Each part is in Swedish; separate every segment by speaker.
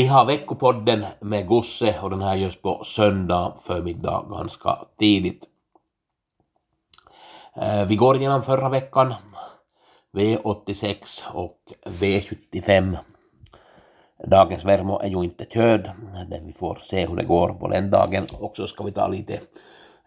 Speaker 1: Vi har veckopodden med Gusse och den här görs på söndag förmiddag ganska tidigt. Eh, vi går igenom förra veckan, V86 och V75. Dagens värmo är ju inte körd, vi får se hur det går på den dagen och så ska vi ta lite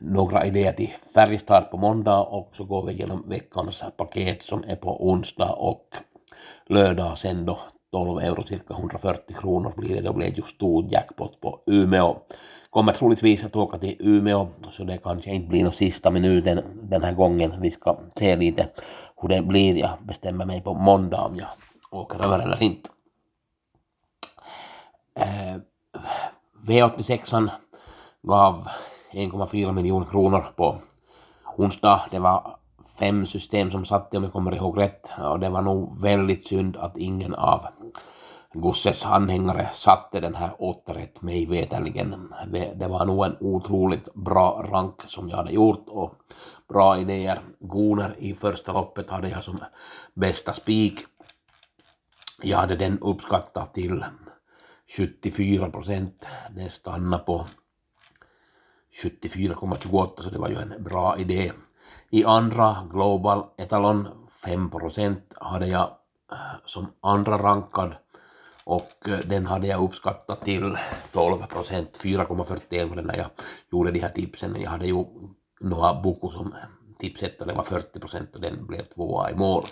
Speaker 1: några idéer till Färjestad på måndag och så går vi igenom veckans paket som är på onsdag och lördag sen då 12 euro, cirka 140 kronor blir det. Då blir det ju stor jackpot på Umeå. Kommer troligtvis att åka till Umeå, så det kanske inte blir någon sista minuten den här gången. Vi ska se lite hur det blir. Jag bestämmer mig på måndag om jag åker över eller inte. Eh, V86 gav 1,4 miljoner kronor på onsdag. Det var fem system som satt om jag kommer ihåg rätt och det var nog väldigt synd att ingen av Gusses anhängare satte den här återrätt mig veterligen. Det var nog en otroligt bra rank som jag hade gjort och bra idéer. Goner i första loppet hade jag som bästa spik. Jag hade den uppskattat till 74 procent. Den stannade på 74,28 så det var ju en bra idé. I andra Global Etalon 5% hade jag eh, som andra rankad och eh, den hade jag uppskattat till 12 procent, 4,41 var det när jag gjorde de här tipsen. Jag hade ju några Boko som tipsettare var 40 procent och den blev tvåa i mål.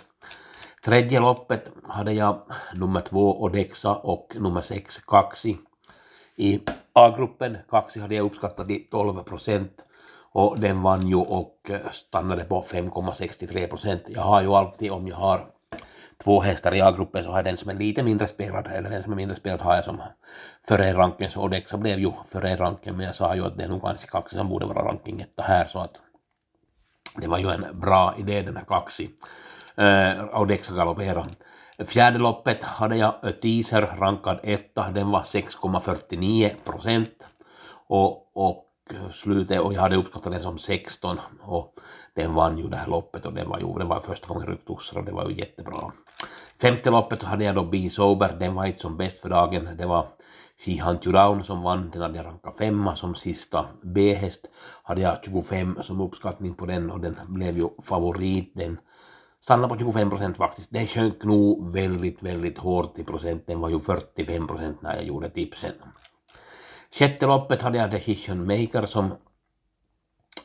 Speaker 1: Tredje loppet hade jag nummer två Odexa och nummer sex Kaxi. I A-gruppen Kaxi hade jag uppskattat till 12 procent och den vann ju och eh, stannade på 5,63 procent. Jag har ju alltid om jag har två hästar i A-gruppen så har jag den som är lite mindre spelad, eller den som är mindre spelad har jag som före ranken, så Odexa blev ju före ranken, men jag sa ju att det är nog kanske Kaxi som borde vara ranking etta här, så att det var ju en bra idé den här Kaxi. Uh, eh, Odexa galopperade. Fjärde loppet hade jag eh, teaser rankad etta, den var 6,49 procent och, och slutet och jag hade uppskattat den som 16 och den vann ju det här loppet och den var ju, den var första gången ryckt och det var ju jättebra. Femte loppet hade jag då Be Sober, den var inte som bäst för dagen, det var She Hunt You Down som vann, den hade jag rankat femma som sista B-häst, hade jag 25 som uppskattning på den och den blev ju favorit, den stannade på 25 procent faktiskt. Den sjönk nog väldigt, väldigt hårt i procent, den var ju 45 procent när jag gjorde tipsen. Sjätte loppet hade jag Decision Maker som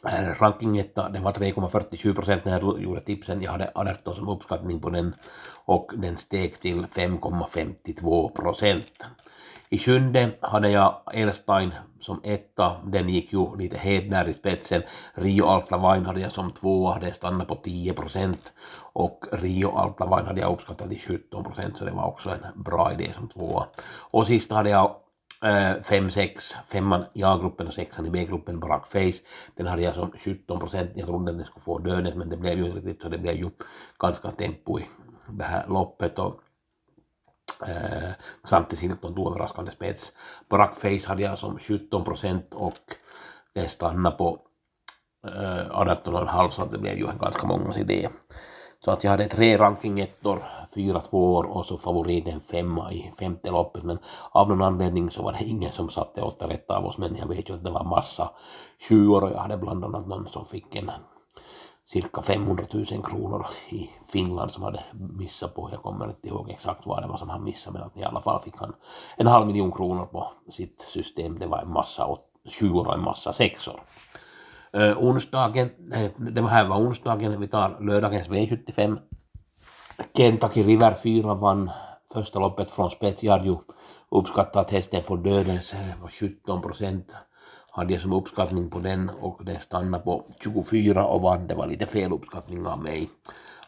Speaker 1: äh, rankingetta, den var 3,47 procent när jag gjorde tipsen. Jag hade 18 som uppskattning på den och den steg till 5,52 procent. I sjunde hade jag Elstein som etta, den gick ju lite het där i spetsen. Rio Altlavine hade jag som tvåa, den stannade på 10 procent och Rio Altlavine hade jag uppskattat till 17 procent så det var också en bra idé som tvåa. Och sista hade jag Äh, 5-6, femman i A-gruppen och sexan i B-gruppen, Barack Face. Den hade jag som 17 procent, jag trodde den skulle få döden men det blev ju inte riktigt så det blev ju ganska tempo i det här loppet och äh, eh, samtidigt Hilton tog överraskande spets. Barack Face hade jag som 17 procent och det stannade på äh, eh, 18,5 så det blev ju en ganska många idé. Så att jag hade tre rankingettor fyra tvåor och så favoriten femma i femte loppet. Men av någon anledning så var det ingen som satte åtta rätt av oss. Men jag vet ju att det var massa tjuor och jag hade bland annat någon som fick en cirka 500 000 kronor i Finland som hade missat på, jag kommer inte ihåg exakt vad det var som han missade men att i alla fall fick han en halv miljon kronor på sitt system, det var en massa tjuor och en massa sexor eh, onsdagen, det var här var onsdagen, vi tar lördagens V75 Kentucky River 4 vann första loppet från Spetsjarju. Ju uppskattat att hästen får dödens var 17 procent. hade jag som uppskattning på den och den stannade på 24 och vann. Det var lite fel uppskattning av mig.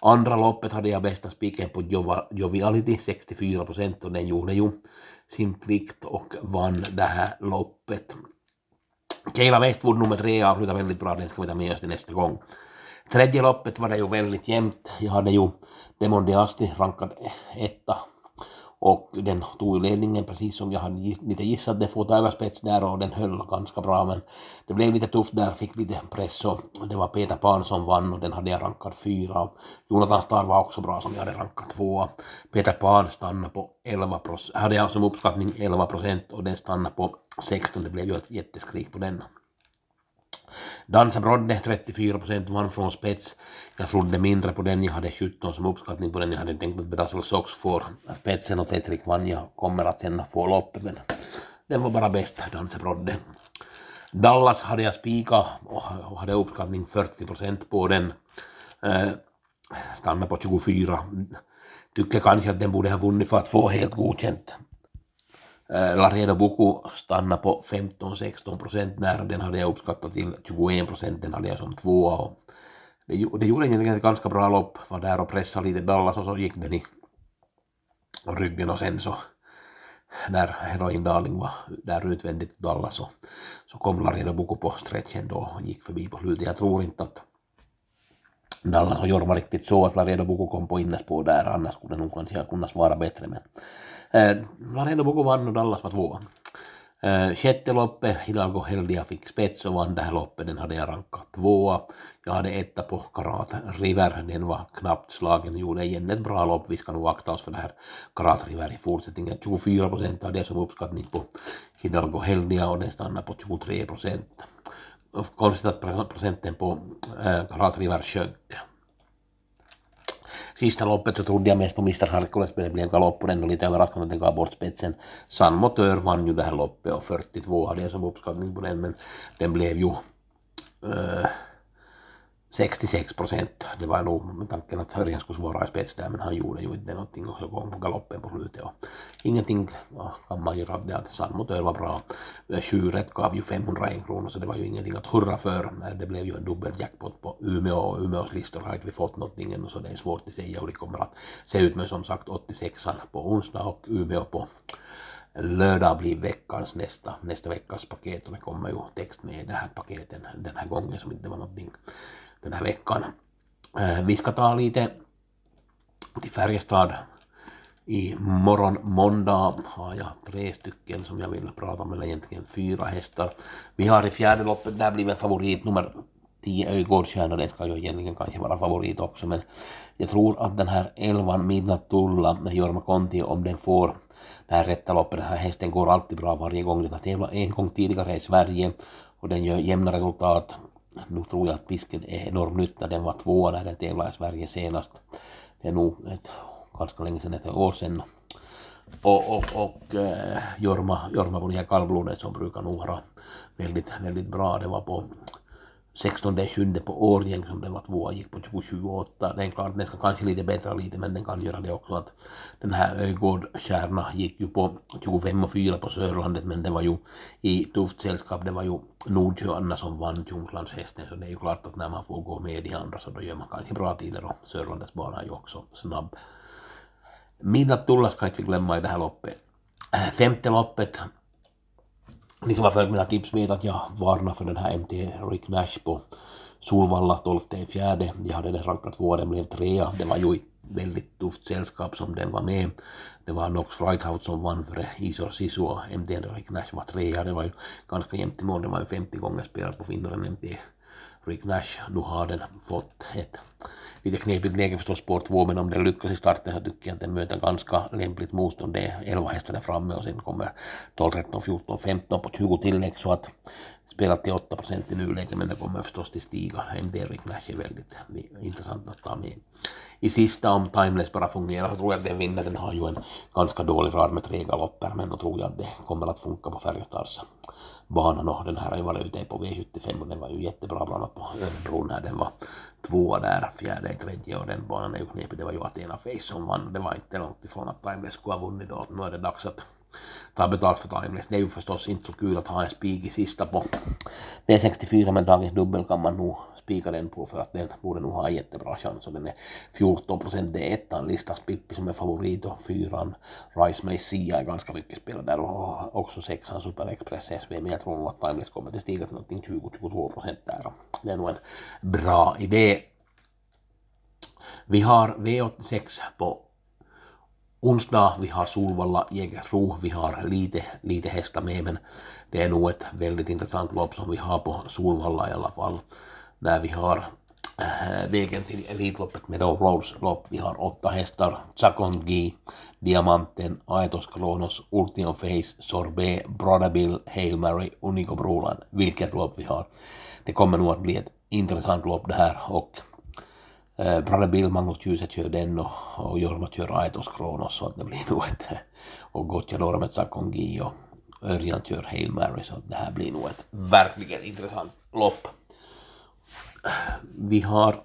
Speaker 1: Andra loppet hade jag bästa spiken på Joviality, 64 procent, och den gjorde ju sin plikt och vann det här loppet. Keila Westwood nummer tre avslutade väldigt bra, den ska vi ta med oss till nästa gång. Tredje loppet var det ju väldigt jämnt. Jag hade ju Demon Deasti rankad etta och den tog ju ledningen precis som jag hade lite gissat. Det får ta där och den höll ganska bra men det blev lite tufft där, fick lite press och det var Peter Pan som vann och den hade jag rankat fyra. Jonathan Star var också bra som jag hade rankat tvåa. Peter Pan stannade på 11 procent, hade jag som uppskattning 11 procent och den stannade på 16. Det blev ju ett jätteskrik på den. Dansa Brodde 34 procent vann från spets. Jag trodde mindre på den, jag hade 17 som uppskattning på den. Jag hade tänkt att Brasil Sox får spetsen och Tetrik vann. Jag kommer att sen få loppet men den var bara bäst, Dansa Brodde. Dallas hade jag spika och hade uppskattning 40 procent på den. Eh, stannar stannade på 24. Tycker kanske att den borde ha vunnit för att få helt godkänt. Eh, Laredo Buku stannade på 15-16 procent. När den hade jag uppskattat till 21 procent, den hade jag som tvåa och det, det gjorde egentligen ett ganska bra lopp, var där och pressade lite Dallas och så gick den i ryggen och sen så när Heroin Darling var där utvändigt Dallas så, så kom Laredo Buku på stretchen då och gick förbi på slutet. Jag tror inte att Eh, Dallas har Jorma riktigt så att Laredo-Boko kom på innerspår där, annars skulle det nog kanske kunna svara bättre men Eh, Laredo Boko vann och Dallas var tvåa. Eh, sjätte loppet, Hidalgo Heldia fick spets och vann det här loppet, den hade jag rankat tvåa. Jag hade etta på Karat River, den var knappt slagen och gjorde igen ett bra lopp. Vi ska nog akta oss för det här Karat River i fortsättningen. 24 procent av det som uppskattning på Hidalgo Heldia och den stannar på 23 procent. Konstigt att procenten på Karat River sjönk. Sista loppet så trodde jag mest på Mr. Hercules, men det blev galopp och den lite överraskande att den gav bort spetsen. San Motör vann ju det här loppet och 42 hade jag som uppskattning på den, men den blev ju äh, 66 procent. Det var nog med tanken att Hörjan skulle svara i spets där, men han gjorde ju inte någonting och så kom på galoppen på slutet. Och ingenting ja, kan man göra det att Sandmotör var bra. Sju rätt gav ju 501 kronor, så det var ju ingenting att hurra för. Det blev ju en dubbel jackpot på Umeå och Umeås listor har inte vi fått någonting ännu, så det är svårt att säga hur det kommer att se ut. Men som sagt 86 på onsdag och Umeå på lördag blir veckans nästa, nästa veckas paket och det kommer ju text med i det här paketen den här gången som inte var någonting den här veckan. Äh, Vi ska ta lite till Färjestad. I morgon måndag har jag tre stycken som jag vill prata om, eller egentligen fyra hästar. Vi har i fjärde loppet, där blir väl favorit nummer 10 Öjgårdstjärna, den ska ju egentligen kanske vara favorit också, men jag tror att den här 11 Midnatt Tulla med Jorma Konti, om den får det här rätta loppet, den här hästen går alltid bra varje gång, den har tävlat en gång tidigare i Sverige och den gör jämna resultat nu tror jag att pisken är enorm nytta. Den var tvåa när den tävlade i Sverige senast. Det är nog ett, ganska länge sedan, ett år sedan. Och, och, och äh, Jorma, Jorma på det här kallblodet som brukar nog vara väldigt, väldigt bra. Det var på 16 sjunde på Årgäng som den var tvåa, gick på 27,8. Den är klart, den ska kanske lite bättre lite, men den kan göra det också att den här Öjgårdstjärna gick ju på 25 och 4 på Sörlandet, men det var ju i tufft sällskap, det var ju Nordsjö Anna som vann Tjunglandshästen, så det är ju klart att när man får gå med i andra så då gör man kanske bra tider och Sörlandets bana är ju också snabb. Midnatt Tulla ska inte glömma i det här loppet. Äh, femte loppet ni som har följt mina tips vet att jag varnar för den här MT Rick Nash på Solvalla 12 fjärde. Jag hade den rankat två, den blev trea. Det var ju ett väldigt tufft sällskap som den var med. Det var Nox Frighthout som vann före Isor Sisu och MT Rick Nash var trea. Det var ju ganska jämnt i mål. Det var ju 50 gånger spelat på vinnaren MT Rick Nash. Nu har den fått ett lite knepigt läge förstås spår 2, men om den lyckas i starten så tycker jag att den möter ganska lämpligt motstånd. Det är 11 hästar där framme och sen kommer 12, 13, 14, 15 på 20 tillägg så att spelat till 8 procent i nuläget men det kommer förstås till stiga. MD del Nash är väldigt intressant att ta med. I sista om Timeless bara fungerar så tror jag att den vinner. Den har ju en ganska dålig rad med tre galopper men då tror jag att det kommer att funka på Färjestads banan och den här har ju varit ute på V75 och den var ju jättebra bland annat på Örebro när den var tvåa där, fjärde tredje och den banan är ju knepig. Det var ju Athena Face som vann. Det var inte långt ifrån att Timeless skulle ha vunnit då. Nu är det dags att ta betalt för Timeless. Det är ju förstås inte så kul att ha en spik i sista på V64 men dagens dubbel kan man nog spika den på för att den borde nog ha jättebra chans och den är 14 procent. Det är ettan listas Pippi som är favorit och fyran Rice Messia är ganska mycket spelare där och också sexan Super Express SV men jag tror nog att Timeless kommer att stiga till någonting 20-22 procent där. Det är nog en bra idé. Vi har V86 på onsdag, vi har Solvalla, Jägersro, vi har lite, lite hästar med men det är nog ett väldigt intressant lopp som vi har på Solvalla i alla fall. Där vi har äh, vägen till Elitloppet med Roads lopp. Vi har åtta hästar, G, Diamanten, Aetos Kronos, Ultion Face, Sorbet, Brother Bill, Hail Mary, Unico Broland. Vilket lopp vi har. Det kommer nog att bli ett intressant lopp det här och eh, Brother Bill, Magnus Djuse kör den och, och Jorma kör Aetos Kronos så att det blir nog ett eh, och Gotja med Kongi och Örjan kör Hail Mary så att det här blir nog ett verkligen intressant lopp vi har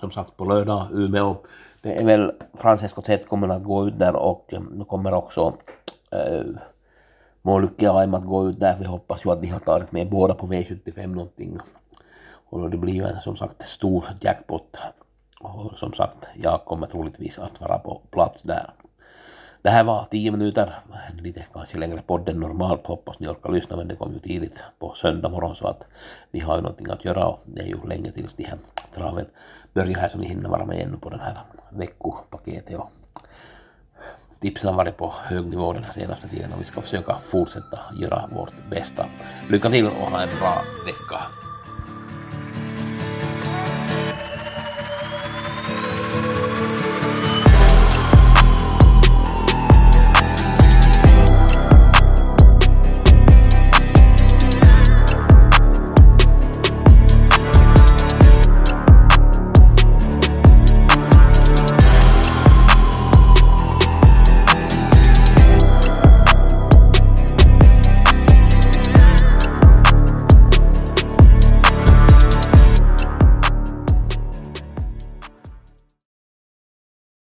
Speaker 1: som sagt på lördag Umeå. Det är väl Francesco Zet kommer att gå ut där och eh, nu kommer också eh, äh, Molucci och att gå ut där. Vi hoppas ju att de har tagit med båda på V75 någonting. Och det blir ju en som sagt stor jackpot. Och som sagt, jag kommer troligtvis att vara på plats där. Det här var tio minuter, lite kanske längre podd än normalt, hoppas ni orkar lyssna men det kom ju tidigt på söndag morgon så att ni har ju någonting att göra och det är ju länge tills de här traven börjar här så ni hinner vara med ännu på den här veckopaketet och tipsen har varit på hög nivå den här senaste tiden och vi ska försöka fortsätta göra vårt bästa. Lycka till och ha en bra vecka!